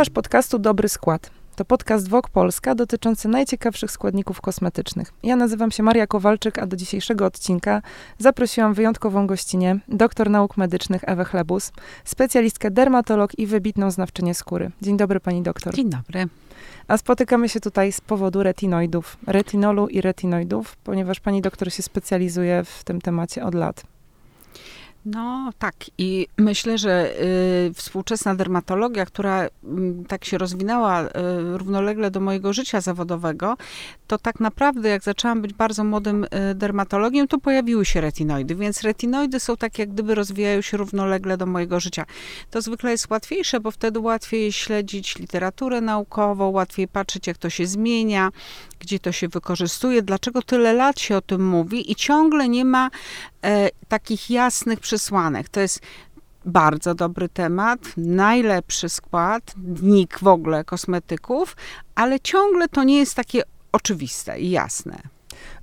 Słuchasz podcastu Dobry Skład. To podcast Wok Polska dotyczący najciekawszych składników kosmetycznych. Ja nazywam się Maria Kowalczyk, a do dzisiejszego odcinka zaprosiłam wyjątkową gościnę, doktor nauk medycznych Ewę Chlebus, specjalistkę dermatolog i wybitną znawczynię skóry. Dzień dobry pani doktor. Dzień dobry. A spotykamy się tutaj z powodu retinoidów, retinolu i retinoidów, ponieważ pani doktor się specjalizuje w tym temacie od lat. No tak i myślę, że y, współczesna dermatologia, która y, tak się rozwinęła y, równolegle do mojego życia zawodowego, to tak naprawdę jak zaczęłam być bardzo młodym y, dermatologiem, to pojawiły się retinoidy, więc retinoidy są tak jak gdyby rozwijają się równolegle do mojego życia. To zwykle jest łatwiejsze, bo wtedy łatwiej śledzić literaturę naukową, łatwiej patrzeć jak to się zmienia, gdzie to się wykorzystuje, dlaczego tyle lat się o tym mówi i ciągle nie ma e, takich jasnych przesłanek. To jest bardzo dobry temat, najlepszy skład, nik w ogóle kosmetyków, ale ciągle to nie jest takie oczywiste i jasne.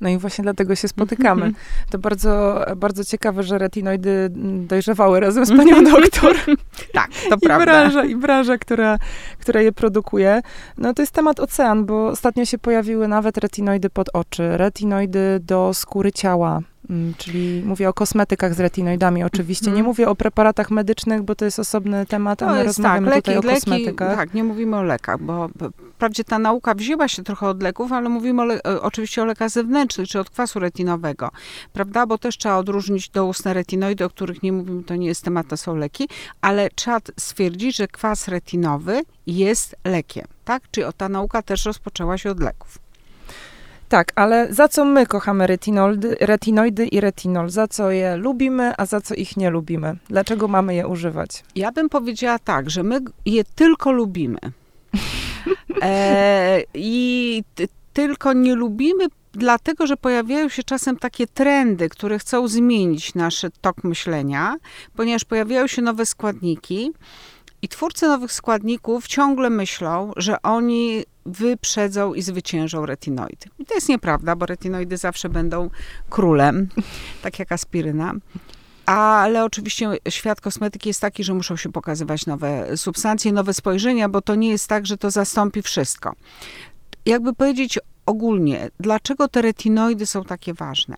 No i właśnie dlatego się spotykamy. To bardzo, bardzo ciekawe, że retinoidy dojrzewały razem z panią doktor. tak, to I prawda. branża, I branża, która, która je produkuje. No to jest temat ocean, bo ostatnio się pojawiły nawet retinoidy pod oczy, retinoidy do skóry ciała. Mm, Czyli mówię o kosmetykach z retinoidami oczywiście. Nie Mhm. mówię o preparatach medycznych, bo to jest osobny temat, a To my jest rozmawiamy tak, tutaj leki, o leki, kosmetykach. tak, nie mówimy o lekach, bo wprawdzie ta nauka wzięła się trochę od leków, ale mówimy o le, oczywiście o lekach zewnętrznych, czy od kwasu retinowego, prawda, bo też trzeba odróżnić doustne retinoidy, o których nie mówimy, to nie jest temat, to są leki, ale trzeba stwierdzić, że kwas retinowy jest lekiem, tak, czyli ta nauka też rozpoczęła się od leków. Tak, ale za co my kochamy retinoidy, retinoidy i retinol? Za co je lubimy, a za co ich nie lubimy? Dlaczego mamy je używać? Ja bym powiedziała tak, że my je tylko lubimy. E, I ty, tylko nie lubimy, dlatego że pojawiają się czasem takie trendy, które chcą zmienić nasz tok myślenia, ponieważ pojawiają się nowe składniki. I twórcy nowych składników ciągle myślą, że oni wyprzedzą i zwyciężą retinoidy. I to jest nieprawda, bo retinoidy zawsze będą królem, tak jak aspiryna. Ale oczywiście świat kosmetyki jest taki, że muszą się pokazywać nowe substancje, nowe spojrzenia, bo to nie jest tak, że to zastąpi wszystko. Jakby powiedzieć ogólnie, dlaczego te retinoidy są takie ważne?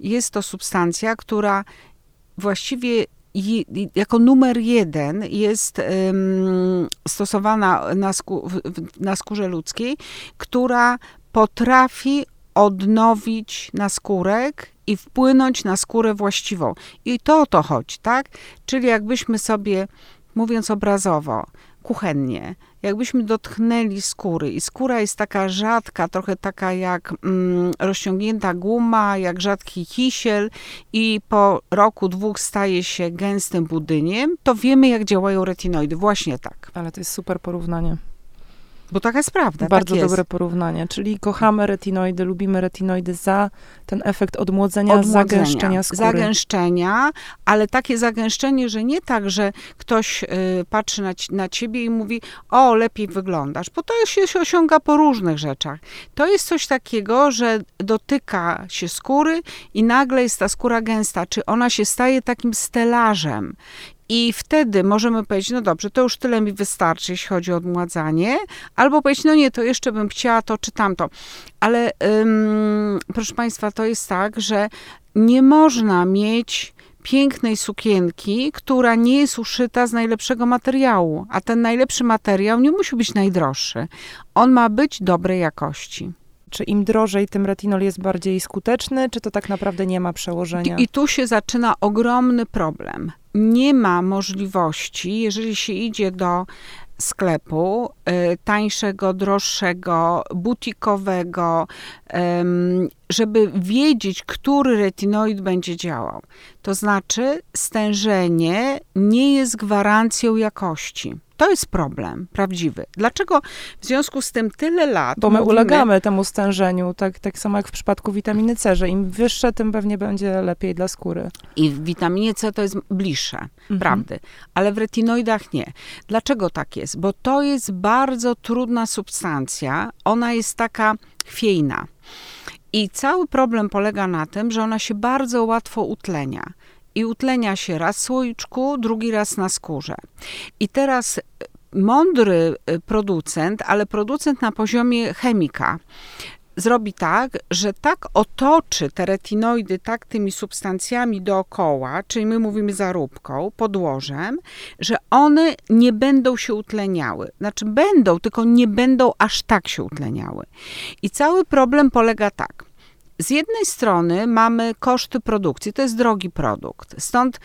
Jest to substancja, która właściwie jako numer jeden jest stosowana na, w- na skórze ludzkiej, która potrafi odnowić naskórek i wpłynąć na skórę właściwą. I to o to chodzi, tak? Czyli jakbyśmy sobie, mówiąc obrazowo, kuchennie, jakbyśmy dotknęli skóry i skóra jest taka rzadka, trochę taka jak mm, rozciągnięta guma, jak rzadki kisiel i po roku, dwóch staje się gęstym budyniem, to wiemy jak działają retinoidy. Właśnie tak. Ale to jest super porównanie. Bo taka jest prawda. Bardzo tak jest. dobre porównanie. Czyli kochamy retinoidy, lubimy retinoidy za ten efekt odmłodzenia, Odmłodzenia, zagęszczenia skóry. Zagęszczenia, ale takie zagęszczenie, że nie tak, że ktoś y, patrzy na, na ciebie i mówi, o, lepiej wyglądasz, bo to się, się osiąga po różnych rzeczach. To jest coś takiego, że dotyka się skóry i nagle jest ta skóra gęsta, czy ona się staje takim stelażem. I wtedy możemy powiedzieć, no dobrze, to już tyle mi wystarczy, jeśli chodzi o odmładzanie, albo powiedzieć, no nie, to jeszcze bym chciała to czy tamto. Ale ym, proszę Państwa, to jest tak, że nie można mieć pięknej sukienki, która nie jest uszyta z najlepszego materiału. A ten najlepszy materiał nie musi być najdroższy. On ma być dobrej jakości. Czy im drożej, tym retinol jest bardziej skuteczny, czy to tak naprawdę nie ma przełożenia? I tu się zaczyna ogromny problem. Nie ma możliwości, jeżeli się idzie do sklepu y, tańszego, droższego, butikowego, żeby wiedzieć, który retinoid będzie działał. To znaczy, stężenie nie jest gwarancją jakości. To jest problem prawdziwy. Dlaczego w związku z tym tyle lat. Bo my mówimy- ulegamy temu stężeniu, tak, tak samo jak w przypadku witaminy C, że im wyższe, tym pewnie będzie lepiej dla skóry. I w witaminie C to jest bliższe, Mhm. prawdy, ale w retinoidach nie. Dlaczego tak jest? Bo to jest bardzo trudna substancja, ona jest taka chwiejna. I cały problem polega na tym, że ona się bardzo łatwo utlenia. I utlenia się raz w słoiczku, drugi raz na skórze. I teraz mądry y, producent, ale producent na poziomie chemika, zrobi tak, że tak otoczy te retinoidy tak tymi substancjami dookoła, czyli my mówimy zaróbką, podłożem, że one nie będą się utleniały. Znaczy będą, tylko nie będą aż tak się utleniały. I cały problem polega tak. Z jednej strony mamy koszty produkcji, to jest drogi produkt. Stąd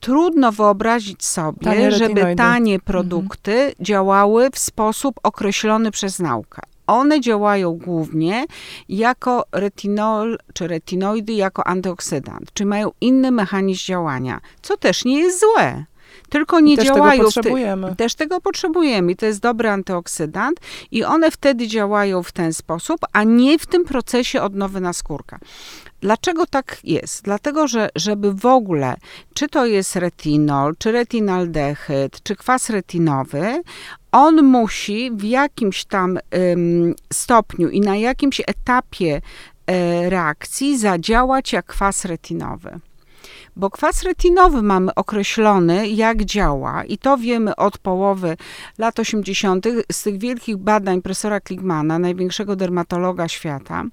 trudno wyobrazić sobie, Tanie żeby retinoidy. tanie produkty działały w sposób określony przez naukę. One działają głównie jako retinol czy retinoidy, jako antyoksydant, czy mają inny mechanizm działania, co też nie jest złe. Tylko nie Też działają tego potrzebujemy. też tego potrzebujemy i to jest dobry antyoksydant i one wtedy działają w ten sposób, a nie w tym procesie odnowy naskórka. Dlaczego tak jest? Dlatego, że żeby w ogóle, czy to jest retinol, czy retinaldehyd, czy kwas retinowy, on musi w jakimś tam ym, stopniu i na jakimś etapie e, reakcji zadziałać jak kwas retinowy. Bo kwas retinowy mamy określony, jak działa, i to wiemy od połowy lat 80. z tych wielkich badań profesora Kligmana, największego dermatologa świata,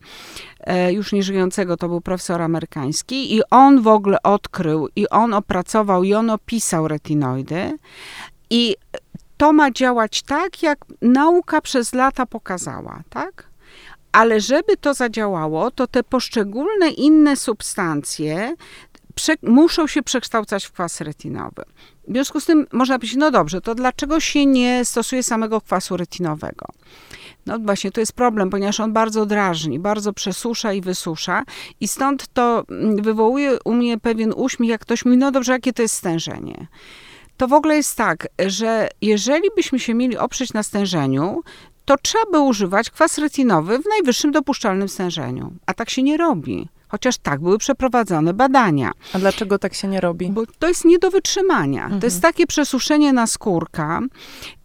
e, już nieżyjącego, to był profesor amerykański, i on w ogóle odkrył, i on opracował, i on opisał retinoidy. I to ma działać tak, jak nauka przez lata pokazała, tak? Ale żeby to zadziałało, to te poszczególne inne substancje prze, muszą się przekształcać w kwas retinowy. W związku z tym można powiedzieć, no dobrze, to dlaczego się nie stosuje samego kwasu retinowego? No właśnie, to jest problem, ponieważ on bardzo drażni, bardzo przesusza i wysusza i stąd to mm, wywołuje u mnie pewien uśmiech, jak ktoś mówi, no dobrze, jakie to jest stężenie? To w ogóle jest tak, że jeżeli byśmy się mieli oprzeć na stężeniu, to trzeba by używać kwas retinowy w najwyższym dopuszczalnym stężeniu. A tak się nie robi. Chociaż tak były przeprowadzone badania. A dlaczego tak się nie robi? Bo to jest nie do wytrzymania. To jest takie przesuszenie naskórka.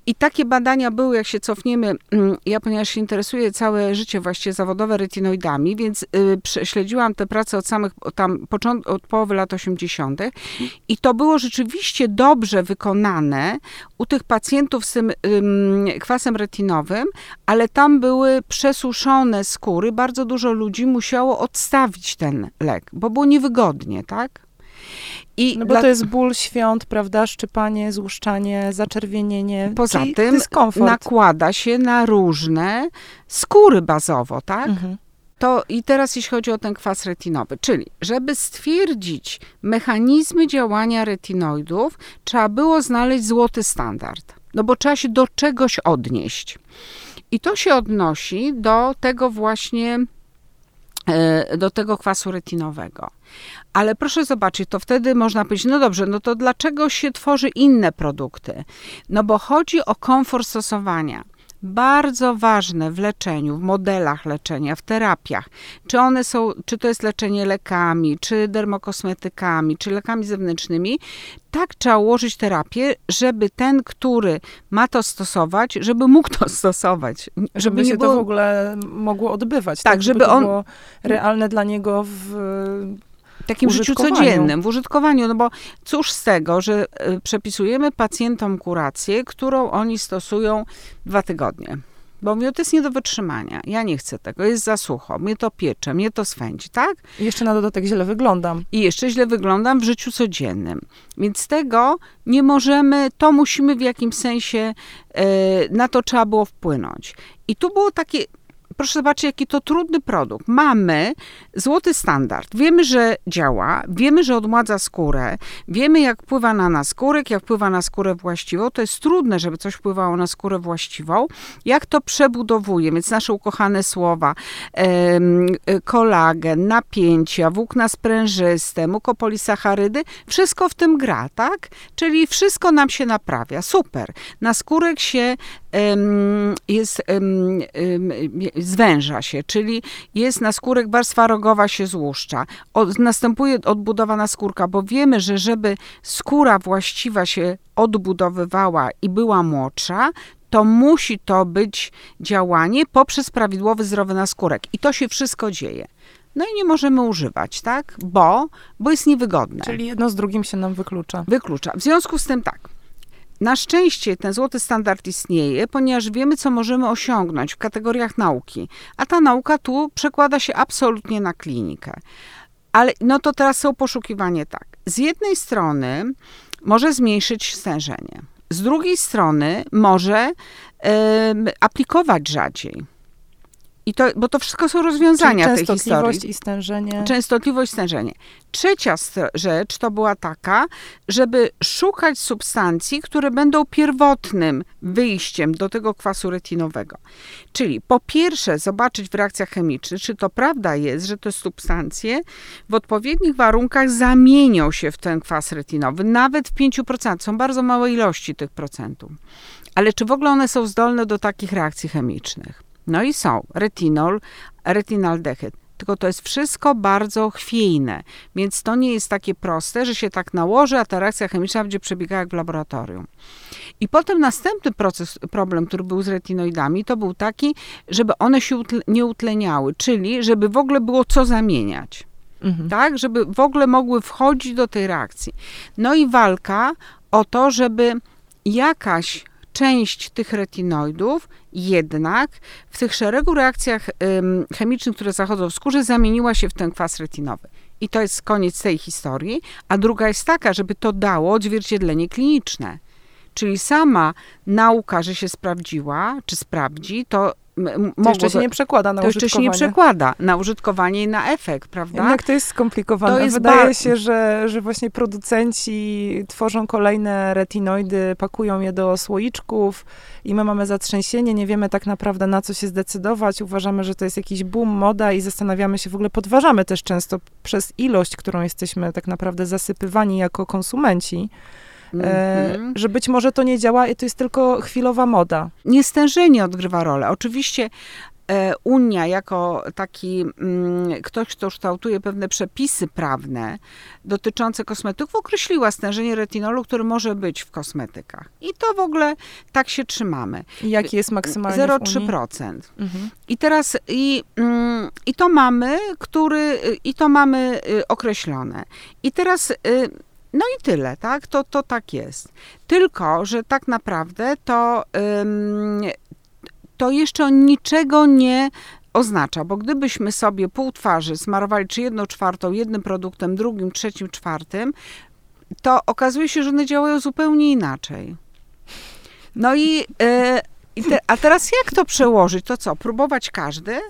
I takie badania były, jak się cofniemy, mm, ja ponieważ się interesuję całe życie właściwie zawodowe retinoidami, więc y, prześledziłam te prace od samych, tam, począt, od połowy lat 80. i to było rzeczywiście dobrze wykonane u tych pacjentów z tym ym, kwasem retinowym, ale tam były przesuszone skóry, bardzo dużo ludzi musiało odstawić ten lek, bo było niewygodnie, tak? I No bo dla- to jest ból świąt, prawda? Szczypanie, złuszczanie, zaczerwienienie. Poza tym dyskomfort. nakłada się na różne skóry bazowo, tak? Mhm. To i teraz jeśli chodzi o ten kwas retinowy, czyli żeby stwierdzić mechanizmy działania retinoidów, trzeba było znaleźć złoty standard. No bo trzeba się do czegoś odnieść. I to się odnosi do tego właśnie do tego kwasu retinowego. Ale proszę zobaczyć, to wtedy można powiedzieć, no dobrze, no to dlaczego się tworzy inne produkty? No bo chodzi o komfort stosowania. Bardzo ważne w leczeniu, w modelach leczenia, w terapiach. Czy one są, czy to jest leczenie lekami, czy dermokosmetykami, czy lekami zewnętrznymi, tak trzeba ułożyć terapię, żeby ten, który ma to stosować, żeby mógł to stosować. Żeby nie się było- to w ogóle mogło odbywać. Tak, żeby to on- było realne dla niego w... w takim życiu codziennym, w użytkowaniu. No bo cóż z tego, że e, przepisujemy pacjentom kurację, którą oni stosują dwa tygodnie. Bo mówią, to jest nie do wytrzymania. Ja nie chcę tego, jest za sucho, mnie to piecze, mnie to swędzi, tak? Jeszcze na dodatek źle wyglądam. I jeszcze źle wyglądam w życiu codziennym. Więc tego nie możemy, to musimy w jakimś sensie, e, na to trzeba było wpłynąć. I tu było takie, proszę zobaczyć, jaki to trudny produkt. Mamy złoty standard. Wiemy, że działa, wiemy, że odmładza skórę, wiemy, jak wpływa na naskórek, jak wpływa na skórę właściwą. To jest trudne, żeby coś wpływało na skórę właściwą. Jak to przebudowuje, więc nasze ukochane słowa, y, kolagen, napięcia, włókna sprężyste, mukopolisacharydy, wszystko w tym gra, tak? Czyli wszystko nam się naprawia. Super. Naskórek się em, jest, zwęża się, czyli jest naskórek, warstwa rogowa się złuszcza. Od, następuje odbudowa naskórka, bo wiemy, że żeby skóra właściwa się odbudowywała i była młodsza, to musi to być działanie poprzez prawidłowy, zdrowy naskórek. I to się wszystko dzieje. No i nie możemy używać, tak? Bo, bo jest niewygodne. Czyli jedno z drugim się nam wyklucza. Wyklucza. W związku z tym tak. Na szczęście ten złoty standard istnieje, ponieważ wiemy, co możemy osiągnąć w kategoriach nauki, a ta nauka tu przekłada się absolutnie na klinikę. Ale no to teraz są poszukiwania tak. Z jednej strony może zmniejszyć stężenie, z drugiej strony może y, aplikować rzadziej. I to, bo to wszystko są rozwiązania Czyli tej historii. częstotliwość i stężenie. Częstotliwość, stężenie. Trzecia rzecz to była taka, żeby szukać substancji, które będą pierwotnym wyjściem do tego kwasu retinowego. Czyli po pierwsze zobaczyć w reakcjach chemicznych, czy to prawda jest, że te substancje w odpowiednich warunkach zamienią się w ten kwas retinowy, nawet w 5%. Są bardzo małe ilości tych procentów. Ale czy w ogóle one są zdolne do takich reakcji chemicznych? No i są retinol, retinaldehyd. Tylko to jest wszystko bardzo chwiejne, więc to nie jest takie proste, że się tak nałoży, a ta reakcja chemiczna będzie przebiegała jak w laboratorium. I potem następny proces, problem, który był z retinoidami, to był taki, żeby one się nie utleniały, czyli żeby w ogóle było co zamieniać. Mhm. Tak, żeby w ogóle mogły wchodzić do tej reakcji. No i walka o to, żeby jakaś część tych retinoidów jednak w tych szeregu reakcjach chemicznych, które zachodzą w skórze, zamieniła się w ten kwas retinowy. I to jest koniec tej historii. A druga jest taka, żeby to dało odzwierciedlenie kliniczne. Czyli sama nauka, że się sprawdziła, czy sprawdzi, to to jeszcze się nie przekłada na to użytkowanie. To jeszcze się nie przekłada na użytkowanie i na efekt, prawda? Jednak to jest skomplikowane. To jest Wydaje się, że, że właśnie producenci tworzą kolejne retinoidy, pakują je do słoiczków i my mamy zatrzęsienie, nie wiemy tak naprawdę na co się zdecydować. Uważamy, że to jest jakiś boom, moda i zastanawiamy się, w ogóle podważamy też często przez ilość, którą jesteśmy tak naprawdę zasypywani jako konsumenci mm-hmm. że być może to nie działa i to jest tylko chwilowa moda. Niestężenie odgrywa rolę. Oczywiście e, Unia jako taki mm, ktoś, kto kształtuje pewne przepisy prawne dotyczące kosmetyków, określiła stężenie retinolu, który może być w kosmetykach. I to w ogóle tak się trzymamy. I jaki jest maksymalny 0,3%. Mhm. I teraz i, mm, i to mamy, który i to mamy y, określone. I teraz y, no i tyle, tak? To, to tak jest. Tylko, że tak naprawdę to, to jeszcze niczego nie oznacza, bo gdybyśmy sobie pół twarzy smarowali, czy jedną czwartą jednym produktem, drugim, trzecim, czwartym, to okazuje się, że one działają zupełnie inaczej. No i, yy, i te, a teraz jak to przełożyć? To co, próbować każdy?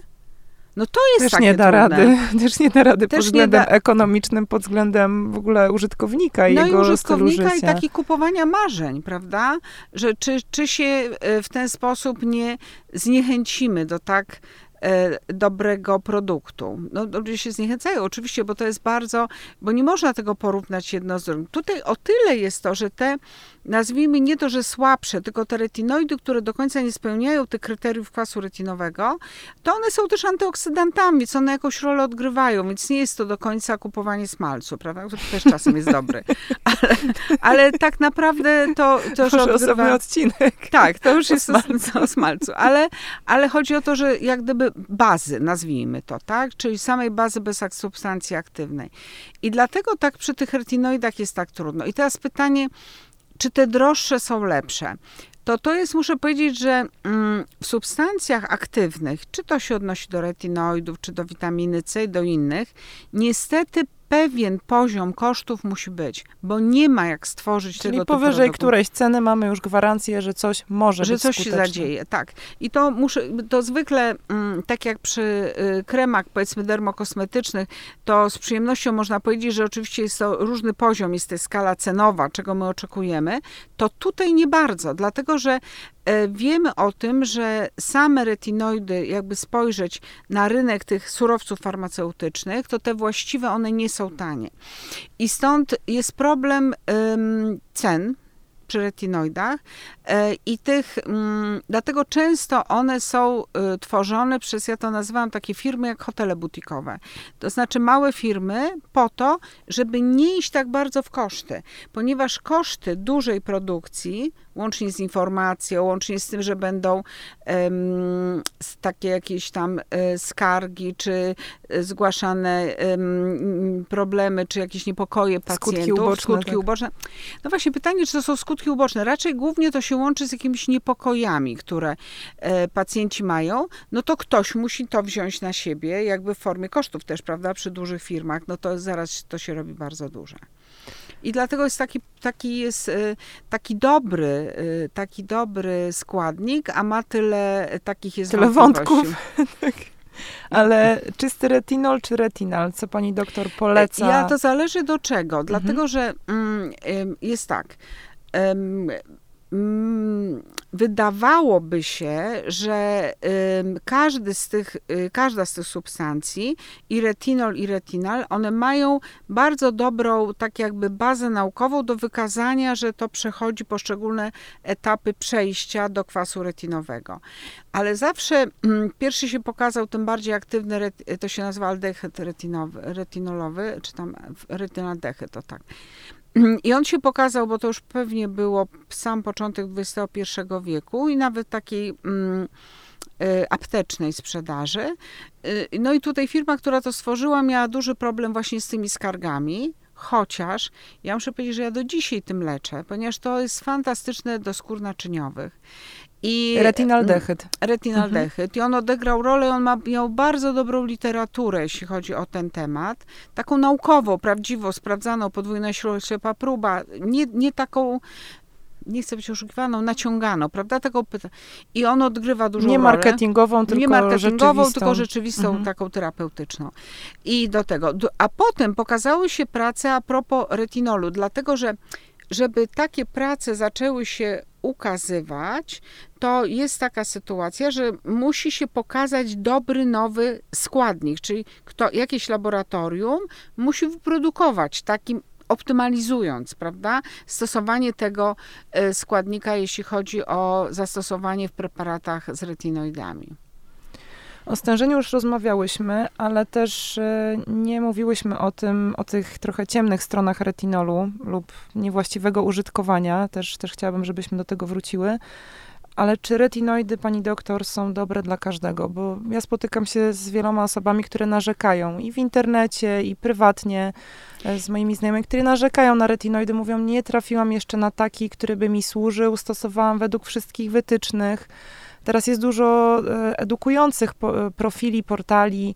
No to jest Też takie nie da trudne. rady. Też nie da rady Też pod względem da... ekonomicznym, pod względem w ogóle użytkownika i no jego i użytkownika i taki kupowania marzeń, prawda? Że czy, czy się e, w ten sposób nie zniechęcimy do tak e, dobrego produktu. No, ludzie się zniechęcają oczywiście, bo to jest bardzo, bo nie można tego porównać jedno z drugim. Tutaj o tyle jest to, że te nazwijmy nie to, że słabsze, tylko te retinoidy, które do końca nie spełniają tych kryteriów kwasu retinowego, to one są też antyoksydantami, więc one jakąś rolę odgrywają, więc nie jest to do końca kupowanie smalcu, prawda? Który też czasem jest dobry. Ale, ale tak naprawdę to, to już odgrywa... odcinek. Tak, to już jest o smalcu. o smalcu. Ale, ale chodzi o to, że jak gdyby bazy, nazwijmy to, tak? Czyli samej bazy bez substancji aktywnej. I dlatego tak przy tych retinoidach jest tak trudno. I teraz pytanie, czy te droższe są lepsze? To to jest, muszę powiedzieć, że mm, w substancjach aktywnych, czy to się odnosi do retinoidów, czy do witaminy C do innych, niestety pewien poziom kosztów musi być, bo nie ma jak stworzyć Czyli tego powyżej produktu. którejś ceny mamy już gwarancję, że coś może że być coś skuteczne. się zadzieje, tak. I to muszę, to zwykle, mm, tak jak przy y, kremach, powiedzmy dermokosmetycznych, to z przyjemnością można powiedzieć, że oczywiście jest to różny poziom, jest to skala cenowa, czego my oczekujemy, to tutaj nie bardzo, dlatego że wiemy o tym, że same retinoidy, jakby spojrzeć na rynek tych surowców farmaceutycznych, to te właściwe one nie są tanie. I stąd jest problem cen przy retinoidach e, i tych, um, dlatego często one są y, tworzone przez, ja to nazywam takie firmy jak hotele butikowe. To znaczy małe firmy po to, żeby nie iść tak bardzo w koszty, ponieważ koszty dużej produkcji łącznie z informacją, łącznie z tym, że będą um, takie jakieś tam e, skargi, czy zgłaszane um, problemy, czy jakieś niepokoje pacjentów, skutki uboczne. Skutki tak. uboczne. No właśnie pytanie, czy to są skutki uboczne. Raczej głównie to się łączy z jakimiś niepokojami, które e, pacjenci mają. No to ktoś musi to wziąć na siebie, jakby w formie kosztów też, prawda, przy dużych firmach, no to zaraz to się robi bardzo duże. I dlatego jest taki, taki, jest e, taki dobry, e, taki dobry składnik, a ma tyle takich jest Tyle wątków. tak. Ale czysty retinol czy retinal? Co pani doktor poleca? Ja to zależy do czego. Mhm. Dlatego, że mm, jest tak. Wydawałoby się, że każdy z tych, y, każda z tych substancji, i retinol, i retinal, one mają bardzo dobrą, tak jakby bazę naukową do wykazania, że to przechodzi poszczególne etapy przejścia do kwasu retinowego. Ale zawsze mm, pierwszy się pokazał tym bardziej aktywny, to się nazywa aldehyd retinolowy, czy tam retynaldehyd, to tak. I on się pokazał, bo to już pewnie było sam początek XXI wieku i nawet takiej mm, y, aptecznej sprzedaży. Y, no i tutaj firma, która to stworzyła, miała duży problem właśnie z tymi skargami. Chociaż ja muszę powiedzieć, że ja do dzisiaj tym leczę, ponieważ to jest fantastyczne do skór naczyniowych. I, retinaldehyd. Mm, retinaldehyd. Mhm. I on odegrał rolę, on ma, miał bardzo dobrą literaturę, jeśli chodzi o ten temat. Taką naukową, prawdziwą, sprawdzaną, podwójna ślepa próba. Nie, nie taką nie chcę być oszukiwaną, naciąganą, prawda? Tego pyta. I on odgrywa dużą nie rolę. Marketingową, tylko nie marketingową, rzeczywistą. tylko rzeczywistą, mhm. taką terapeutyczną. I do tego. A potem pokazały się prace a propos retinolu, dlatego że żeby takie prace zaczęły się ukazywać, to jest taka sytuacja, że musi się pokazać dobry nowy składnik, czyli kto, jakieś laboratorium musi wyprodukować takim optymalizując, prawda, stosowanie tego e, składnika, jeśli chodzi o zastosowanie w preparatach z retinoidami. O stężeniu już rozmawiałyśmy, ale też e, nie mówiłyśmy o tym, o tych trochę ciemnych stronach retinolu lub niewłaściwego użytkowania. Też, też chciałabym, żebyśmy do tego wróciły. Ale czy retinoidy, pani doktor, są dobre dla każdego? Bo ja spotykam się z wieloma osobami, które narzekają i w internecie, i prywatnie, e, z moimi znajomymi, które narzekają na retinoidy, mówią, nie trafiłam jeszcze na taki, który by mi służył, stosowałam według wszystkich wytycznych. Teraz jest dużo e, edukujących e, profili, portali,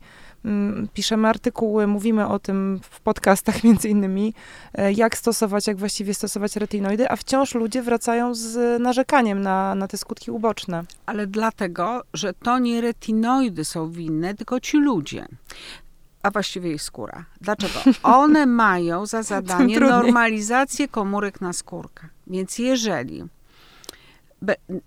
piszemy artykuły, mówimy o tym w podcastach między innymi, e, jak stosować, jak właściwie stosować retinoidy, a wciąż ludzie wracają z narzekaniem na, na te skutki uboczne. Ale dlatego, że to nie retinoidy są winne, tylko ci ludzie a właściwie ich skóra. Dlaczego? One mają za zadanie normalizację komórek na skórkę. Więc jeżeli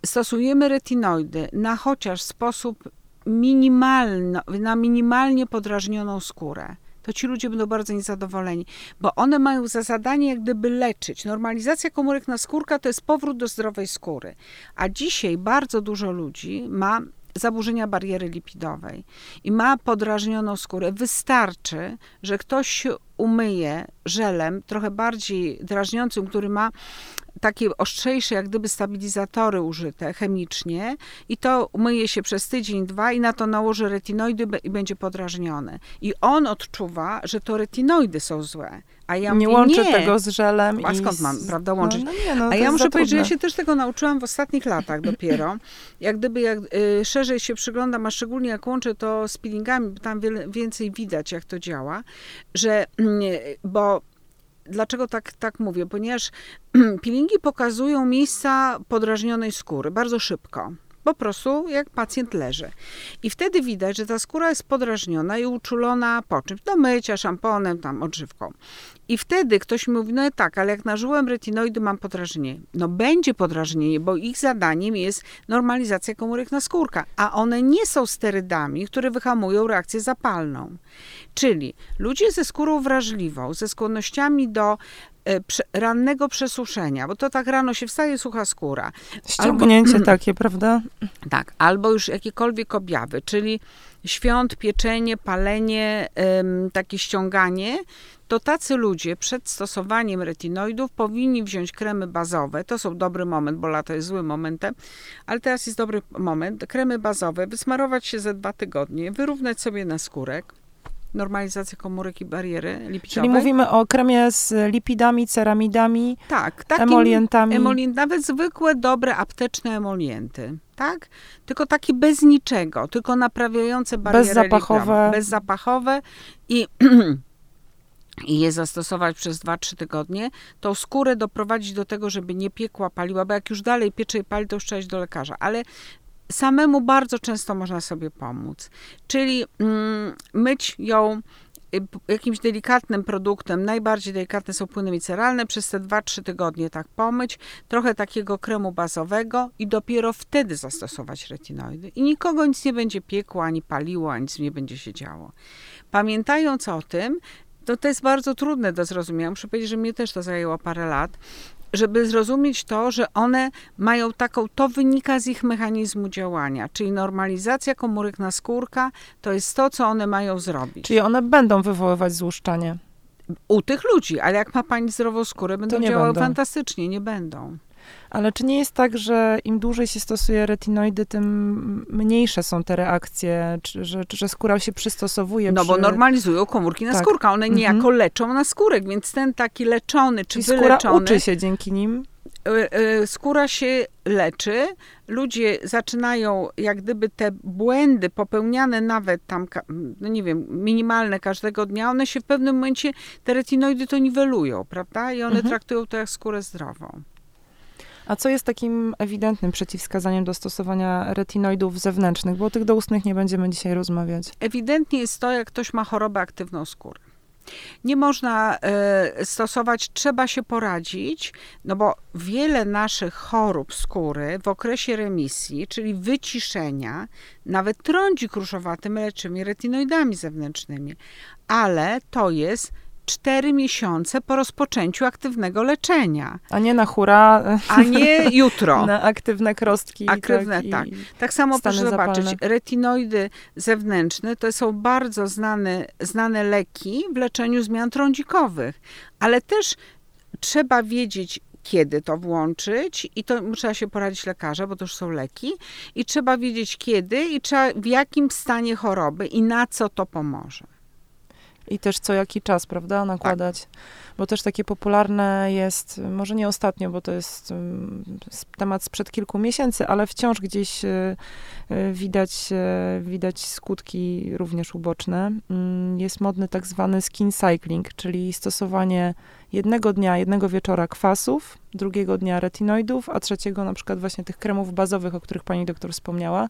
stosujemy retinoidy na chociaż sposób minimalny, na minimalnie podrażnioną skórę, to ci ludzie będą bardzo niezadowoleni, bo one mają za zadanie jak gdyby leczyć. Normalizacja komórek na skórka to jest powrót do zdrowej skóry. A dzisiaj bardzo dużo ludzi ma zaburzenia bariery lipidowej i ma podrażnioną skórę. Wystarczy, że ktoś umyje żelem trochę bardziej drażniącym, który ma takie ostrzejsze, jak gdyby stabilizatory użyte chemicznie i to umyje się przez tydzień, dwa i na to nałoży retinoidy i będzie podrażnione. I on odczuwa, że to retinoidy są złe. A ja nie mówię, łączę nie. tego z żelem. A skąd mam, prawda, łączyć? No, no nie, no, A ja muszę powiedzieć, że ja się też tego nauczyłam w ostatnich latach dopiero. Jak gdyby jak y, szerzej się przyglądam, a szczególnie jak łączę to z peelingami, bo tam wiele, więcej widać, jak to działa, że, y, bo Dlaczego tak, tak mówię? Ponieważ peelingi pokazują miejsca podrażnionej skóry bardzo szybko. Po prostu jak pacjent leży. I wtedy widać, że ta skóra jest podrażniona i uczulona po czymś, do mycia, szamponem, tam odżywką. I wtedy ktoś mówi, no tak, ale jak nażyłem retinoidy, mam podrażnienie. No będzie podrażnienie, bo ich zadaniem jest normalizacja komórek naskórka, a one nie są sterydami, które wyhamują reakcję zapalną. Czyli ludzie ze skórą wrażliwą, ze skłonnościami do rannego przesuszenia, bo to tak rano się wstaje, sucha skóra. Ściągnięcie albo, takie, prawda? Tak, albo już jakiekolwiek objawy, czyli świąt, pieczenie, palenie, takie ściąganie, to tacy ludzie przed stosowaniem retinoidów powinni wziąć kremy bazowe. To są dobry moment, bo lato jest złym momentem, ale teraz jest dobry moment. Kremy bazowe, wysmarować się ze dwa tygodnie, wyrównać sobie na skórek normalizacja komórek i bariery lipidowej. Czyli mówimy o kremie z lipidami, ceramidami, tak, takim emolientami. Emolient, nawet zwykłe, dobre, apteczne emolienty. Tak? Tylko takie bez niczego, tylko naprawiające bariery Bezzapachowe. Bezzapachowe i i je zastosować przez 2-3 tygodnie, tą skórę doprowadzić do tego, żeby nie piekła, paliła, bo jak już dalej piecze i pali, to już trzeba iść do lekarza. Ale samemu bardzo często można sobie pomóc. Czyli mm, myć ją y, jakimś delikatnym produktem, najbardziej delikatne są płyny miceralne, przez te 2-3 tygodnie tak pomyć, trochę takiego kremu bazowego i dopiero wtedy zastosować retinoidy. I nikogo nic nie będzie piekło, ani paliło, ani nic nie będzie się działo. Pamiętając o tym, to, to jest bardzo trudne do zrozumienia. Muszę powiedzieć, że mnie też to zajęło parę lat, żeby zrozumieć to, że one mają taką, to wynika z ich mechanizmu działania, czyli normalizacja komórek na skórka, to jest to, co one mają zrobić. Czyli one będą wywoływać złuszczanie. U tych ludzi, ale jak ma pani zdrową skórę, będą działały będą. fantastycznie, nie będą. Ale czy nie jest tak, że im dłużej się stosuje retinoidy, tym mniejsze są te reakcje, czy, że, czy, że skóra się przystosowuje? No przy... bo normalizują komórki na tak. skórka, one niejako mhm. leczą na skórek, więc ten taki leczony czy Czyli wyleczony... skóra uczy się dzięki nim? E, e, skóra się leczy, ludzie zaczynają jak gdyby te błędy popełniane nawet tam, no nie wiem, minimalne każdego dnia, one się w pewnym momencie, te retinoidy to niwelują, prawda? I one mhm. traktują to jak skórę zdrową. A co jest takim ewidentnym przeciwwskazaniem do stosowania retinoidów zewnętrznych? Bo o tych doustnych nie będziemy dzisiaj rozmawiać. Ewidentnie jest to, jak ktoś ma chorobę aktywną skóry. Nie można y, stosować, trzeba się poradzić, no bo wiele naszych chorób skóry w okresie remisji, czyli wyciszenia, nawet trądzi kruszowaty my leczymy retinoidami zewnętrznymi, ale to jest cztery miesiące po rozpoczęciu aktywnego leczenia. A nie na hura. A nie jutro. na aktywne krostki. Aktywne, tak. Tak, tak samo proszę zapalne. zobaczyć, retinoidy zewnętrzne to są bardzo znane, znane leki w leczeniu zmian trądzikowych, ale też trzeba wiedzieć, kiedy to włączyć i to trzeba się poradzić lekarza, bo to już są leki i trzeba wiedzieć kiedy i trzeba, w jakim stanie choroby i na co to pomoże i też co jaki czas, prawda, nakładać. Tak. Bo też takie popularne jest, może nie ostatnio, bo to jest um, temat sprzed kilku miesięcy, ale wciąż gdzieś y, y, widać, y, widać skutki również uboczne. Mm, jest modny tak zwany skin cycling, czyli stosowanie jednego dnia, jednego wieczora kwasów, drugiego dnia retinoidów, a trzeciego na przykład właśnie tych kremów bazowych, o których pani doktor wspomniała.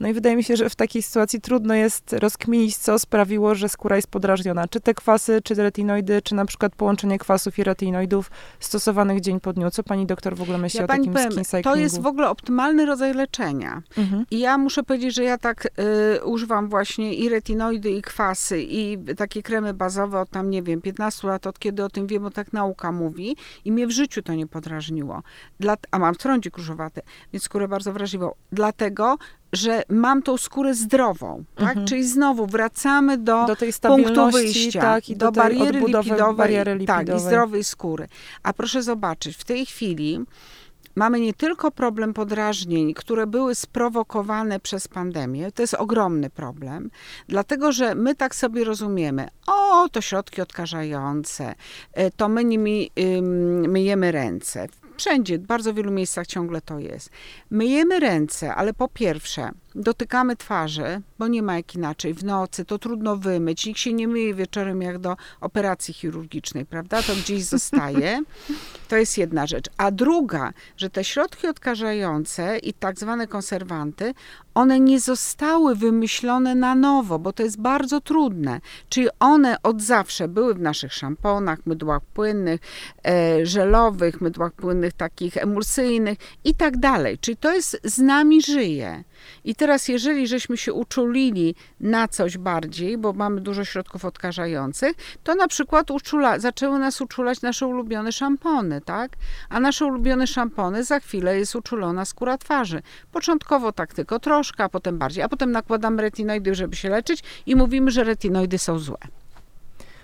No i wydaje mi się, że w takiej sytuacji trudno jest rozkminić, co sprawiło, że skóra jest podrażniona. Czy te kwasy, czy retinoidy, czy na przykład połączenie kwasów i retinoidów stosowanych dzień po dniu. Co pani doktor w ogóle myśli ja o takim powiem, skin cyclingu? To jest w ogóle optymalny rodzaj leczenia. Mhm. I ja muszę powiedzieć, że ja tak y, używam właśnie i retinoidy, i kwasy, i takie kremy bazowe od tam, nie wiem, 15 lat, od kiedy o tym wiem, bo tak nauka mówi. I mnie w życiu to nie podrażniło. Dla, a mam trądzik różowaty, więc skórę bardzo wrażliwą. Dlatego, że mam tą skórę zdrową, tak? Mhm. Czyli znowu wracamy do, do tej punktu wyjścia, tak, i do, do bariery lipidowej, bariery lipidowej. Tak, i zdrowej skóry. A proszę zobaczyć, w tej chwili mamy nie tylko problem podrażnień, które były sprowokowane przez pandemię, to jest ogromny problem, dlatego że my tak sobie rozumiemy, o, to środki odkażające, e, to my nimi myjemy ręce. Wszędzie, w bardzo wielu miejscach ciągle to jest. Myjemy ręce, ale po pierwsze, dotykamy twarzy, bo nie ma jak inaczej. W nocy to trudno wymyć. Nikt się nie myje wieczorem jak do operacji chirurgicznej, prawda? To gdzieś zostaje. To jest jedna rzecz. A druga, że te środki odkażające i tak zwane konserwanty, one nie zostały wymyślone na nowo, bo to jest bardzo trudne. Czyli one od zawsze były w naszych szamponach, mydłach płynnych, e, żelowych, mydłach płynnych takich emulsyjnych i tak dalej. Czyli to jest z nami żyje. I teraz, jeżeli żeśmy się uczulili na coś bardziej, bo mamy dużo środków odkażających, to na przykład uczula, zaczęły nas uczulać nasze ulubione szampony, tak? A nasze ulubione szampony za chwilę jest uczulona skóra twarzy. Początkowo tak tylko troszkę, a potem bardziej, a potem nakładamy retinoidy, żeby się leczyć i mówimy, że retinoidy są złe.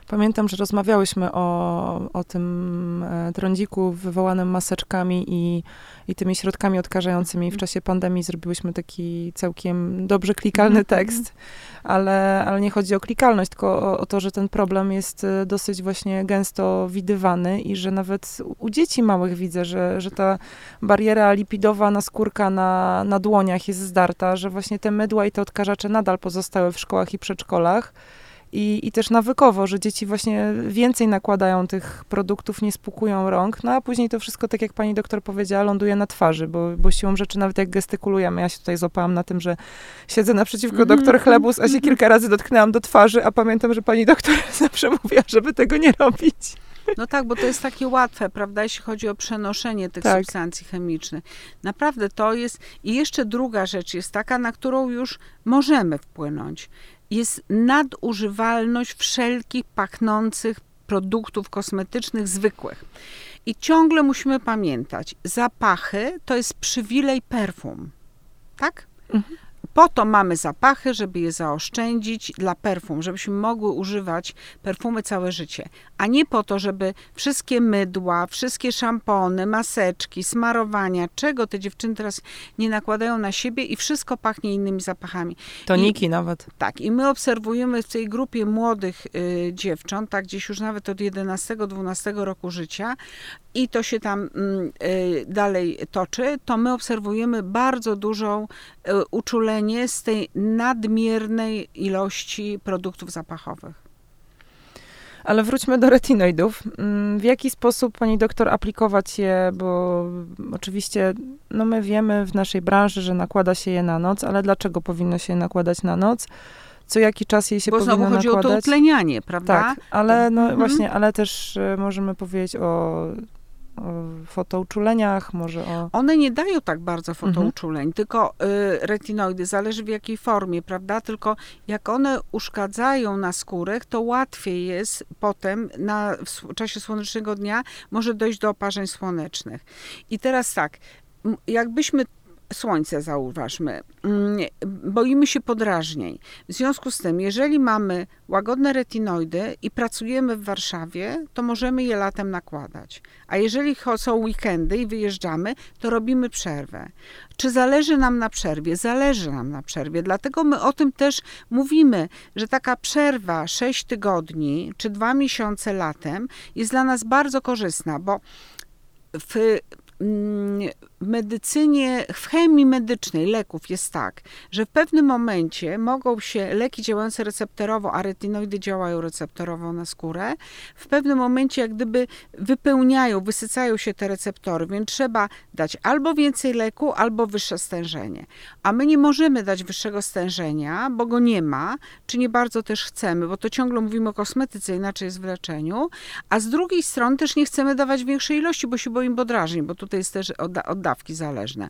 Pamiętam, że rozmawiałyśmy o, o tym e, trądziku wywołanym maseczkami i, i tymi środkami odkażającymi. W czasie pandemii zrobiłyśmy taki całkiem dobrze klikalny mhm. tekst, ale, ale nie chodzi o klikalność, tylko o, o to, że ten problem jest e, dosyć właśnie gęsto widywany i że nawet u dzieci małych widzę, że, że ta bariera lipidowa na skórka na, na dłoniach jest zdarta, że właśnie te mydła i te odkażacze nadal pozostały w szkołach i przedszkolach i, i też nawykowo, że dzieci właśnie więcej nakładają tych produktów, nie spukują rąk, no a później to wszystko, tak jak pani doktor powiedziała, ląduje na twarzy, bo, bo siłą rzeczy nawet jak gestykulujemy, ja się tutaj złapałam na tym, że siedzę naprzeciwko mm -hmm. doktor Chlebus, a się kilka razy dotknęłam do twarzy, a pamiętam, że pani doktor zawsze mówiła, żeby tego nie robić. No tak, bo to jest takie łatwe, prawda, jeśli chodzi o przenoszenie tych tak. substancji chemicznych. Naprawdę to jest. I jeszcze druga rzecz jest taka, na którą już możemy wpłynąć jest nadużywalność wszelkich pachnących produktów kosmetycznych zwykłych. I ciągle musimy pamiętać, zapachy to jest przywilej perfum. Tak? Mhm. Po to mamy zapachy, żeby je zaoszczędzić dla perfum, żebyśmy mogły używać perfumy całe życie, a nie po to, żeby wszystkie mydła, wszystkie szampony, maseczki, smarowania, czego te dziewczyny teraz nie nakładają na siebie i wszystko pachnie innymi zapachami. Toniki I, nawet. Tak, i my obserwujemy w tej grupie młodych y, dziewcząt, tak gdzieś już nawet od 11-12 roku życia i to się tam mm, y, dalej toczy, to my obserwujemy bardzo dużą uczulenie z tej nadmiernej ilości produktów zapachowych. Ale wróćmy do retinoidów. Mm, w jaki sposób pani doktor aplikować je, bo oczywiście no my wiemy w naszej branży, że nakłada się je na noc, ale dlaczego powinno się je nakładać na noc? Co jaki czas jej się bo powinno nakładać? Bo znowu chodzi o to utlenianie, prawda? Tak, ale no mhm. właśnie, ale też e, możemy powiedzieć o fotouczuleniach, może o... One nie dają tak bardzo mhm. fotouczuleń, mhm. tylko y, retinoidy, zależy w jakiej formie, prawda? Tylko jak one uszkadzają na skórę, to łatwiej jest potem na, w czasie słonecznego dnia może dojść do oparzeń słonecznych. I teraz tak, jakbyśmy słońce zauważmy, mm, boimy się podrażnień. W związku z tym, jeżeli mamy łagodne retinoidy i pracujemy w Warszawie, to możemy je latem nakładać. A jeżeli są weekendy i wyjeżdżamy, to robimy przerwę. Czy zależy nam na przerwie? Zależy nam na przerwie. Dlatego my o tym też mówimy, że taka przerwa 6 tygodni czy 2 miesiące latem jest dla nas bardzo korzystna, bo w w medycynie, w chemii medycznej leków jest tak, że w pewnym momencie mogą się leki działające receptorowo, a retinoidy działają receptorowo na skórę, w pewnym momencie jak gdyby wypełniają, wysycają się te receptory, więc trzeba dać albo więcej leku, albo wyższe stężenie. A my nie możemy dać wyższego stężenia, bo go nie ma, czy nie bardzo też chcemy, bo to ciągle mówimy o kosmetyce, inaczej jest w leczeniu, a z drugiej strony też nie chcemy dawać większej ilości, bo się boimy podrażnień, bo tutaj jest też odda dawki zależne.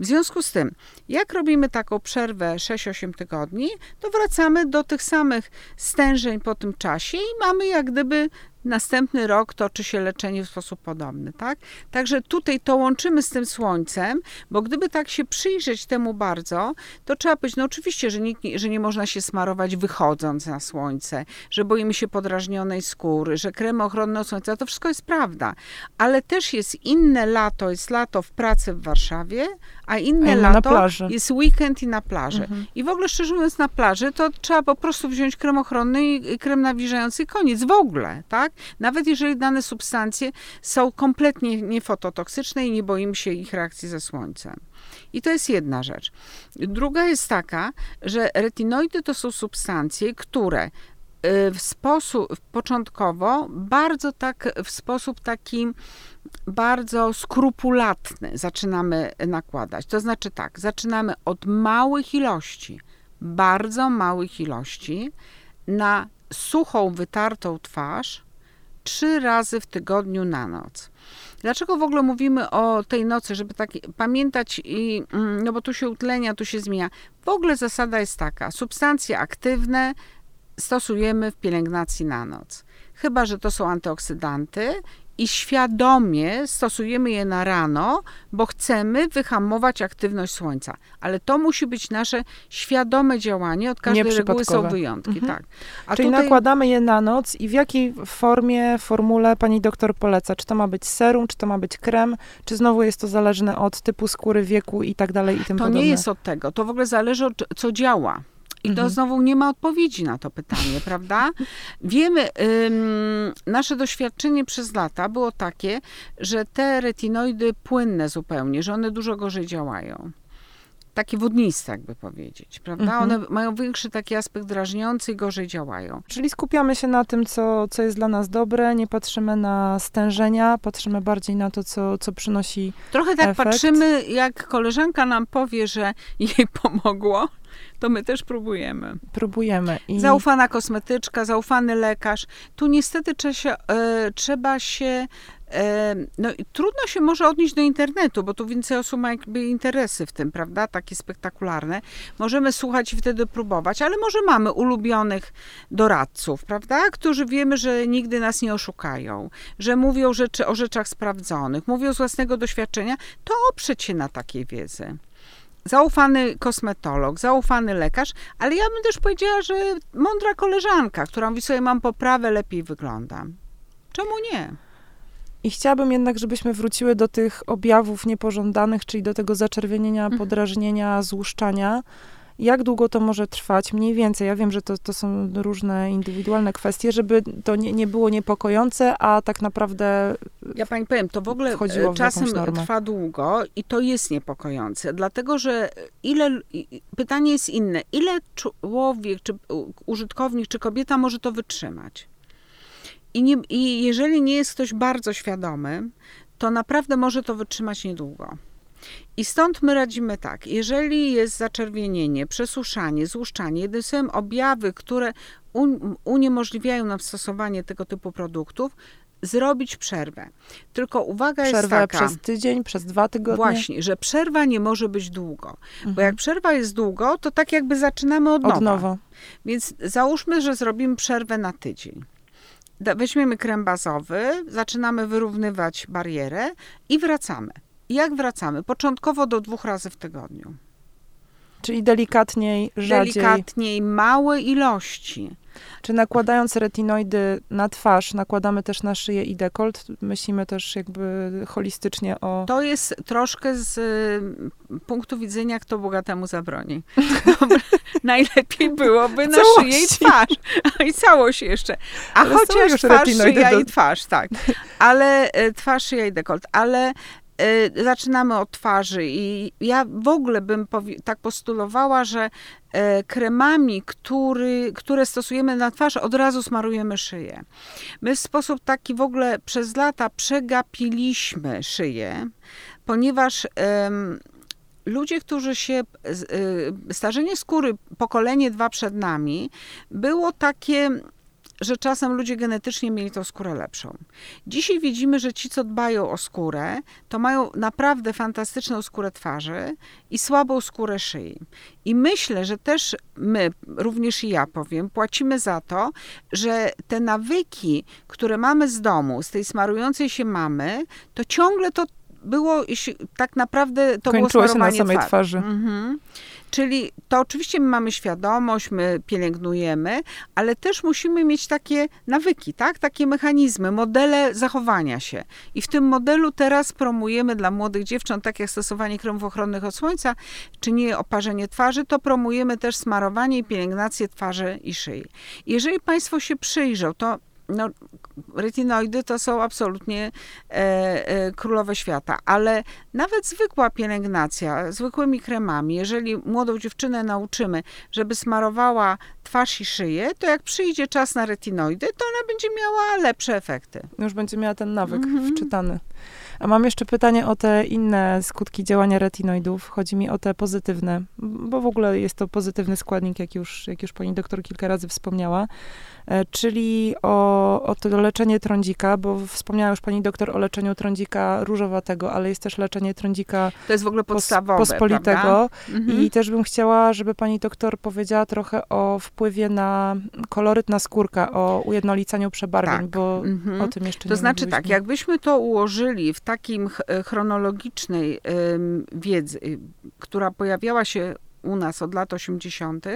W związku z tym, jak robimy taką przerwę 6-8 tygodni, to wracamy do tych samych stężeń po tym czasie i mamy jak gdyby następny rok toczy się leczenie w sposób podobny, tak? Także tutaj to łączymy z tym słońcem, bo gdyby tak się przyjrzeć temu bardzo, to trzeba powiedzieć, no oczywiście, że, że nie można się smarować wychodząc na słońce, że boimy się podrażnionej skóry, że kremy ochronne od słońca, to wszystko jest prawda, ale też jest inne lato, jest lato w pracy w Warszawie, a inne a lato jest weekend i na plaży. Mhm. I w ogóle szczerze mówiąc na plaży to trzeba po prostu wziąć krem ochronny i krem nawilżający koniec w ogóle, tak? Nawet jeżeli dane substancje są kompletnie niefototoksyczne i nie boimy się ich reakcji ze słońcem. I to jest jedna rzecz. Druga jest taka, że retinoidy to są substancje, które y, w sposób początkowo bardzo tak, w sposób taki bardzo skrupulatny zaczynamy nakładać. To znaczy tak, zaczynamy od małych ilości, bardzo małych ilości na suchą, wytartą twarz trzy razy w tygodniu na noc. Dlaczego w ogóle mówimy o tej nocy, żeby tak pamiętać i, mm, no bo tu się utlenia, tu się zmienia. W ogóle zasada jest taka, substancje aktywne stosujemy w pielęgnacji na noc. Chyba, że to są antyoksydanty i świadomie stosujemy je na rano, bo chcemy wyhamować aktywność słońca. Ale to musi być nasze świadome działanie. Od każdej reguły są wyjątki. Mhm. Tak. A Czyli tutaj... nakładamy je na noc i w jakiej formie, formule pani doktor poleca? Czy to ma być serum, czy to ma być krem, czy znowu jest to zależne od typu skóry, wieku i tak dalej i tym to podobne? To nie jest od tego. To w ogóle zależy od co działa. I to mhm. znowu nie ma odpowiedzi na to pytanie, prawda? Wiemy, ym, nasze doświadczenie przez lata było takie, że te retinoidy płynne zupełnie, że one dużo gorzej działają takie wodniste, jakby powiedzieć, prawda? Mhm. One mają większy taki aspekt drażniący i gorzej działają. Czyli skupiamy się na tym, co, co jest dla nas dobre, nie patrzymy na stężenia, patrzymy bardziej na to, co, co przynosi Trochę tak efekt. patrzymy, jak koleżanka nam powie, że jej pomogło, to my też próbujemy. Próbujemy. I... Zaufana kosmetyczka, zaufany lekarz. Tu niestety trzeba się, e, trzeba się e, no, trudno się może odnieść do internetu, bo tu więcej osób ma jakby interesy w tym, prawda? Takie spektakularne. Możemy słuchać i wtedy próbować, ale może mamy ulubionych doradców, prawda? Którzy wiemy, że nigdy nas nie oszukają, że mówią rzeczy o rzeczach sprawdzonych, mówią z własnego doświadczenia, to oprzeć się na takiej wiedzy zaufany kosmetolog, zaufany lekarz, ale ja bym też powiedziała, że mądra koleżanka, która mówi sobie, mam poprawę, lepiej wyglądam. Czemu nie? I chciałabym jednak, żebyśmy wróciły do tych objawów niepożądanych, czyli do tego zaczerwienienia, mhm. podrażnienia, złuszczania. Jak długo to może trwać? Mniej więcej. Ja wiem, że to, to są różne indywidualne kwestie, żeby to nie, nie było niepokojące, a tak naprawdę. Ja pani powiem, to w ogóle w czasem trwa długo i to jest niepokojące, dlatego że ile. Pytanie jest inne. Ile człowiek, czy użytkownik, czy kobieta może to wytrzymać? I, nie, I jeżeli nie jest ktoś bardzo świadomy, to naprawdę może to wytrzymać niedługo. I stąd my radzimy tak, jeżeli jest zaczerwienienie, przesuszanie, złuszczanie, jednym słowem objawy, które uniemożliwiają nam stosowanie tego typu produktów, zrobić przerwę. Tylko uwaga Przerwę jest taka... przez tydzień, przez dwa tygodnie? Właśnie, że przerwa nie może być długo. Mhm. Bo jak przerwa jest długo, to tak jakby zaczynamy od nowa. Od nowa. Więc załóżmy, że zrobimy przerwę na tydzień. Weźmiemy krem bazowy, zaczynamy wyrównywać barierę i wracamy. Jak wracamy? Początkowo do dwóch razy w tygodniu. Czyli delikatniej, rzadziej. Delikatniej, małe ilości. Czy nakładając retinoidy na twarz, nakładamy też na szyję i dekolt? Myślimy też jakby holistycznie o... To jest troszkę z y, punktu widzenia, kto bogatemu zabroni. najlepiej byłoby na Całości. szyję i twarz. I całość jeszcze. A Ale chociaż twarz, szyja do... i twarz, tak. Ale y, twarz, szyja i dekolt. Ale zaczynamy od twarzy i ja w ogóle bym tak postulowała, że y, kremami, który, które stosujemy na twarz, od razu smarujemy szyję. My w sposób taki w ogóle przez lata przegapiliśmy szyję, ponieważ um, ludzie, którzy się, y, starzenie skóry, pokolenie dwa przed nami, było takie że czasem ludzie genetycznie mieli tą skórę lepszą. Dzisiaj widzimy, że ci, co dbają o skórę, to mają naprawdę fantastyczną skórę twarzy i słabą skórę szyi. I myślę, że też my, również i ja powiem, płacimy za to, że te nawyki, które mamy z domu, z tej smarującej się mamy, to ciągle to było, tak naprawdę to Kończyło było smarowanie się na samej twarzy. Mhm. Czyli to oczywiście my mamy świadomość, my pielęgnujemy, ale też musimy mieć takie nawyki, tak? Takie mechanizmy, modele zachowania się. I w tym modelu teraz promujemy dla młodych dziewcząt, tak jak stosowanie kremów ochronnych od słońca, czy nie oparzenie twarzy, to promujemy też smarowanie i pielęgnację twarzy i szyi. Jeżeli Państwo się przyjrzą, to no, retinoidy to są absolutnie e, e, królowe świata, ale nawet zwykła pielęgnacja, zwykłymi kremami, jeżeli młodą dziewczynę nauczymy, żeby smarowała twarz i szyję, to jak przyjdzie czas na retinoidy, to ona będzie miała lepsze efekty. Już będzie miała ten nawyk -hmm. wczytany. A mam jeszcze pytanie o te inne skutki działania retinoidów. Chodzi mi o te pozytywne, bo w ogóle jest to pozytywny składnik, jak już, jak już pani doktor kilka razy wspomniała, czyli o o, to leczenie trądzika, bo wspomniała już pani doktor o leczeniu trądzika różowatego, ale jest też leczenie trądzika To jest w ogóle podstawowe, pos, pospolitego. Mhm. I też bym chciała, żeby pani doktor powiedziała trochę o wpływie na koloryt na skórka, o ujednolicaniu przebarwień, Tak. bo Mhm. o tym jeszcze To nie znaczy tak, mówiłyśmy. jakbyśmy to ułożyli w takim ch- e, chronologicznej wiedzy, która pojawiała się u nas od lat 80.,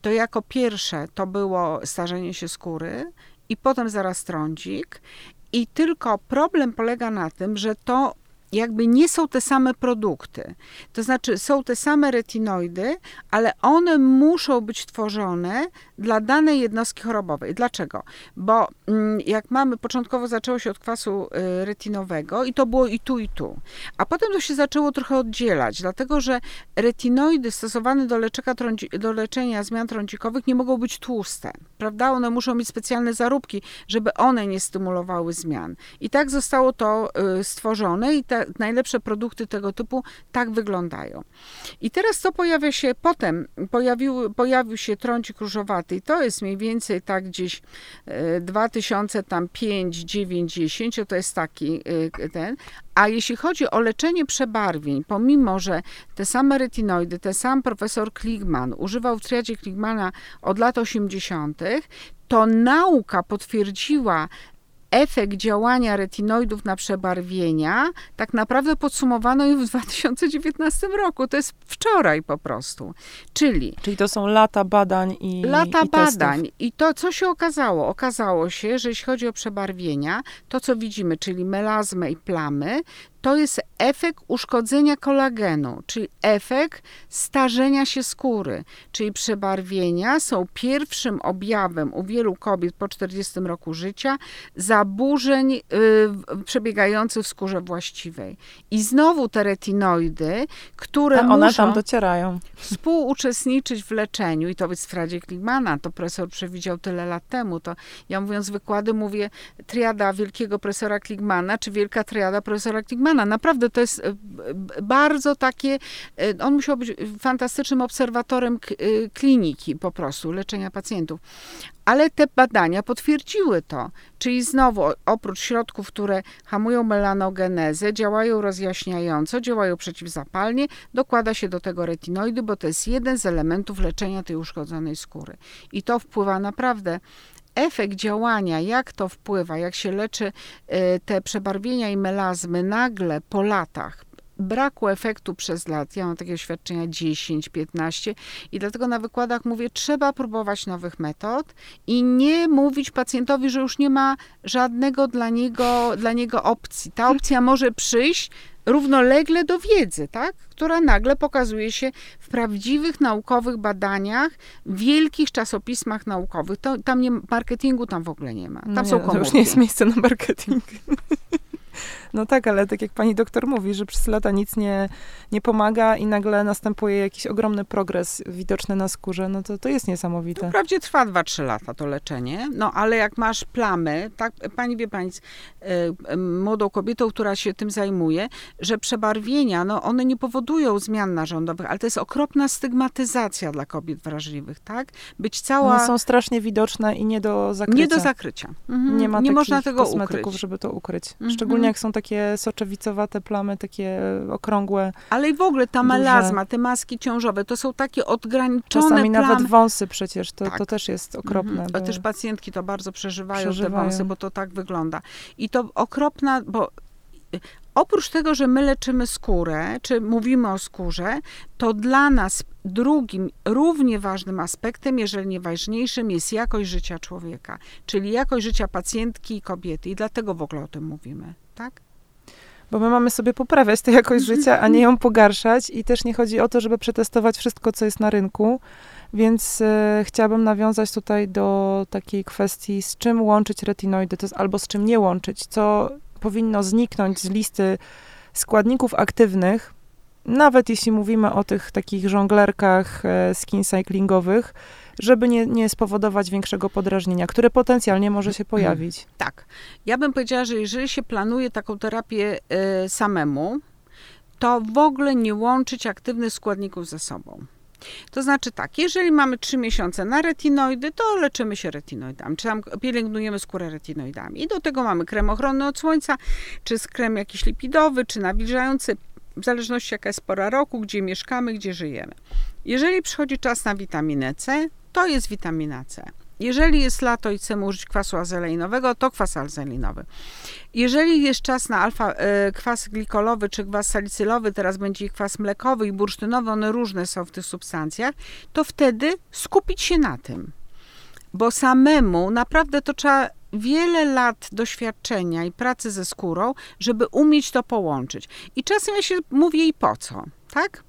to jako pierwsze to było starzenie się skóry i potem zaraz trądzik. I tylko problem polega na tym, że to jakby nie są te same produkty. To znaczy są te same retinoidy, ale one muszą być tworzone dla danej jednostki chorobowej. Dlaczego? Bo mm, jak mamy, początkowo zaczęło się od kwasu y, retinowego i to było i tu, i tu. A potem to się zaczęło trochę oddzielać, dlatego że retinoidy stosowane do, leczeka do leczenia zmian trądzikowych nie mogą być tłuste, prawda? One muszą mieć specjalne zaróbki, żeby one nie stymulowały zmian. I tak zostało to y, stworzone i te najlepsze produkty tego typu tak wyglądają. I teraz co pojawia się potem? Pojawił, pojawił się trądzik różowaty i to jest mniej więcej tak gdzieś e, 2005, 9, 10, to jest taki e, ten. A jeśli chodzi o leczenie przebarwień, pomimo, że te same retinoidy, ten sam profesor Kligman używał w triadzie Kligmana od lat 80., to nauka potwierdziła efekt działania retinoidów na przebarwienia tak naprawdę podsumowano już w 2019 roku. To jest wczoraj po prostu. Czyli Czyli to są lata badań i lata i testów. badań i to, co się okazało? Okazało się, że jeśli chodzi o przebarwienia, to co widzimy, czyli melazmę i plamy, to jest efekt uszkodzenia kolagenu, czyli efekt starzenia się skóry. Czyli przebarwienia są pierwszym objawem u wielu kobiet po 40 roku życia zaburzeń y, przebiegających w skórze właściwej. I znowu te retinoidy, które A one muszą tam docierają. współuczestniczyć w leczeniu i to jest w Stradzie Kligmana, to profesor przewidział tyle lat temu, to ja mówiąc wykłady mówię triada wielkiego profesora Kligmana, czy wielka triada profesora Kligmana. Naprawdę to jest e, bardzo takie, e, on musiał być fantastycznym obserwatorem e, kliniki po prostu, leczenia pacjentów. Ale te badania potwierdziły to. Czyli znowu, oprócz środków, które hamują melanogenezę, działają rozjaśniająco, działają przeciwzapalnie, dokłada się do tego retinoidy, bo to jest jeden z elementów leczenia tej uszkodzonej skóry. I to wpływa naprawdę efekt działania, jak to wpływa, jak się leczy e, te przebarwienia i melazmy nagle po latach, braku efektu przez lat. Ja mam takie doświadczenia 10, 15 i dlatego na wykładach mówię, trzeba próbować nowych metod i nie mówić pacjentowi, że już nie ma żadnego dla niego, dla niego opcji. Ta opcja może przyjść równolegle do wiedzy, tak? która nagle pokazuje się w prawdziwych naukowych badaniach, wielkich czasopismach naukowych. To, tam nie, marketingu tam w ogóle nie ma. Tam No są nie, to już komórki. nie jest miejsce na marketing. No tak, ale tak jak pani doktor mówi, że przez lata nic nie, nie pomaga i nagle następuje jakiś ogromny progres widoczny na skórze, no to to jest niesamowite. Wprawdzie trwa 2-3 lata to leczenie, no ale jak masz plamy, tak, pani wie pani, z e, młodą kobietą, która się tym zajmuje, że przebarwienia, no one nie powodują zmian narządowych, ale to jest okropna stygmatyzacja dla kobiet wrażliwych, tak? Być cała... One są strasznie widoczne i nie do zakrycia. Nie do zakrycia. Mhm. Nie ma nie takich można tego kosmetyków, ukryć. żeby to ukryć. Mhm. Szczególnie jak są takie soczewicowate plamy, takie okrągłe, Ale i w ogóle ta duże. melazma, te maski ciążowe, to są takie odgraniczone czasami plamy. nawet wąsy przecież, to, Tak. to też jest okropne. Mhm. A bo- też pacjentki to bardzo przeżywają, Przeżywają. te wąsy, bo to tak wygląda. I to okropna, bo y, oprócz tego, że my leczymy skórę, czy mówimy o skórze, to dla nas drugim, równie ważnym aspektem, jeżeli nie ważniejszym, jest jakość życia człowieka, czyli jakość życia pacjentki i kobiety. I dlatego w ogóle o tym mówimy, tak? Bo my mamy sobie poprawiać tę jakość życia, a nie ją pogarszać. I też nie chodzi o to, żeby przetestować wszystko, co jest na rynku. Więc e, chciałabym nawiązać tutaj do takiej kwestii, z czym łączyć retinoidy, to jest albo z czym nie łączyć, co powinno zniknąć z listy składników aktywnych, nawet jeśli mówimy o tych takich żonglerkach e, skin cyclingowych, żeby nie, nie spowodować większego podrażnienia, które potencjalnie może się pojawić. Tak. Ja bym powiedziała, że jeżeli się planuje taką terapię y, samemu, to w ogóle nie łączyć aktywnych składników ze sobą. To znaczy tak, jeżeli mamy 3 miesiące na retinoidy, to leczymy się retinoidami, czy tam pielęgnujemy skórę retinoidami. I do tego mamy krem ochronny od słońca, czy krem jakiś lipidowy, czy nawilżający, w zależności jaka jest pora roku, gdzie mieszkamy, gdzie żyjemy. Jeżeli przychodzi czas na witaminę C, to jest witamina C. Jeżeli jest lato i chcemy użyć kwasu azeleinowego, to kwas azelinowy. Jeżeli jest czas na alfa, e, kwas glikolowy czy kwas salicylowy, teraz będzie i kwas mlekowy i bursztynowy, one różne są w tych substancjach, to wtedy skupić się na tym. Bo samemu naprawdę to trzeba wiele lat doświadczenia i pracy ze skórą, żeby umieć to połączyć. I czasem ja się mówię i po co, tak?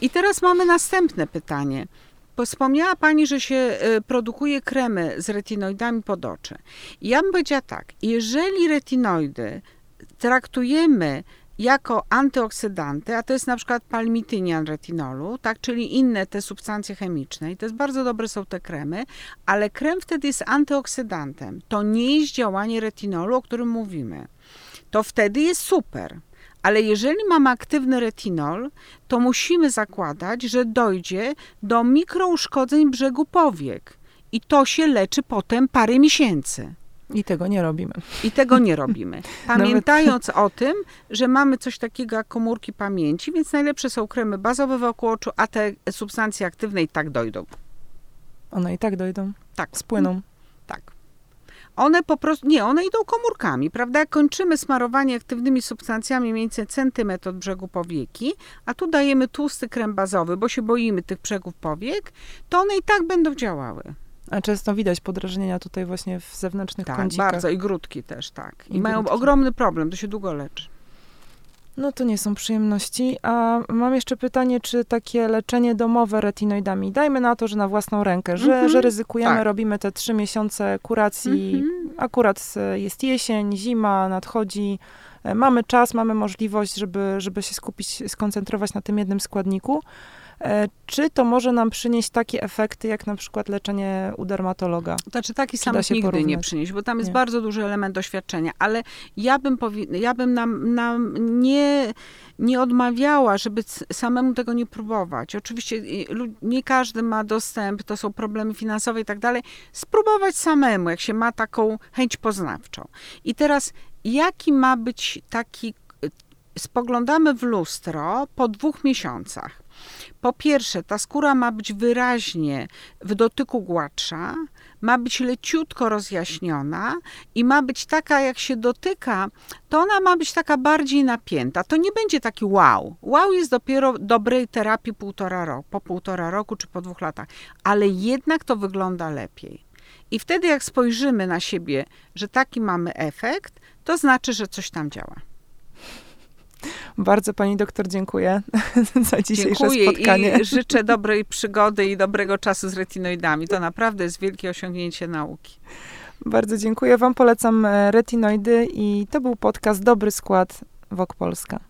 I teraz mamy następne pytanie. Wspomniała Pani, że się e, produkuje kremy z retinoidami pod oczy. Ja bym powiedziała tak, jeżeli retinoidy traktujemy jako antyoksydanty, a to jest na przykład palmitynian retinolu, tak, czyli inne te substancje chemiczne i to jest bardzo dobre są te kremy, ale krem wtedy jest antyoksydantem. To nie jest działanie retinolu, o którym mówimy. To wtedy jest super. Ale jeżeli mamy aktywny retinol, to musimy zakładać, że dojdzie do mikrouszkodzeń brzegu powiek. I to się leczy potem parę miesięcy. I tego nie robimy. I tego nie robimy. Pamiętając Nawet... o tym, że mamy coś takiego jak komórki pamięci, więc najlepsze są kremy bazowe wokół oczu, a te substancje aktywne i tak dojdą. One i tak dojdą. Tak. Spłyną. One po prostu, nie, one idą komórkami, prawda? Jak kończymy smarowanie aktywnymi substancjami mniej więcej centymetr od brzegu powieki, a tu dajemy tłusty krem bazowy, bo się boimy tych brzegów powiek, to one i tak będą działały. A często widać podrażnienia tutaj właśnie w zewnętrznych tak, kącikach. bardzo. I grudki też, tak. I, I mają ogromny problem, to się długo leczy. No to nie są przyjemności. A mam jeszcze pytanie, czy takie leczenie domowe retinoidami, dajmy na to, że na własną rękę, że, mm -hmm, że ryzykujemy, tak. robimy te trzy miesiące kuracji, mm -hmm. akurat jest jesień, zima, nadchodzi, e, mamy czas, mamy możliwość, żeby, żeby się skupić, skoncentrować na tym jednym składniku. E, czy to może nam przynieść takie efekty, jak na przykład leczenie u dermatologa? Znaczy taki sam nigdy porównać? nie przynieść, bo tam jest nie. bardzo duży element doświadczenia, ale ja bym, powi- ja bym nam, nam nie, nie odmawiała, żeby samemu tego nie próbować. Oczywiście nie każdy ma dostęp, to są problemy finansowe i tak dalej. Spróbować samemu, jak się ma taką chęć poznawczą. I teraz, jaki ma być taki spoglądamy w lustro po dwóch miesiącach. Po pierwsze, ta skóra ma być wyraźnie w dotyku gładsza, ma być leciutko rozjaśniona i ma być taka, jak się dotyka, to ona ma być taka bardziej napięta. To nie będzie taki wow. Wow jest dopiero dobrej terapii półtora roku, po półtora roku czy po dwóch latach, ale jednak to wygląda lepiej. I wtedy, jak spojrzymy na siebie, że taki mamy efekt, to znaczy, że coś tam działa. Bardzo pani doktor dziękuję za dzisiejsze dziękuję spotkanie. I życzę dobrej przygody i dobrego czasu z retinoidami. To naprawdę jest wielkie osiągnięcie nauki. Bardzo dziękuję. Wam polecam e, retinoidy i to był podcast Dobry Skład Wok Polska.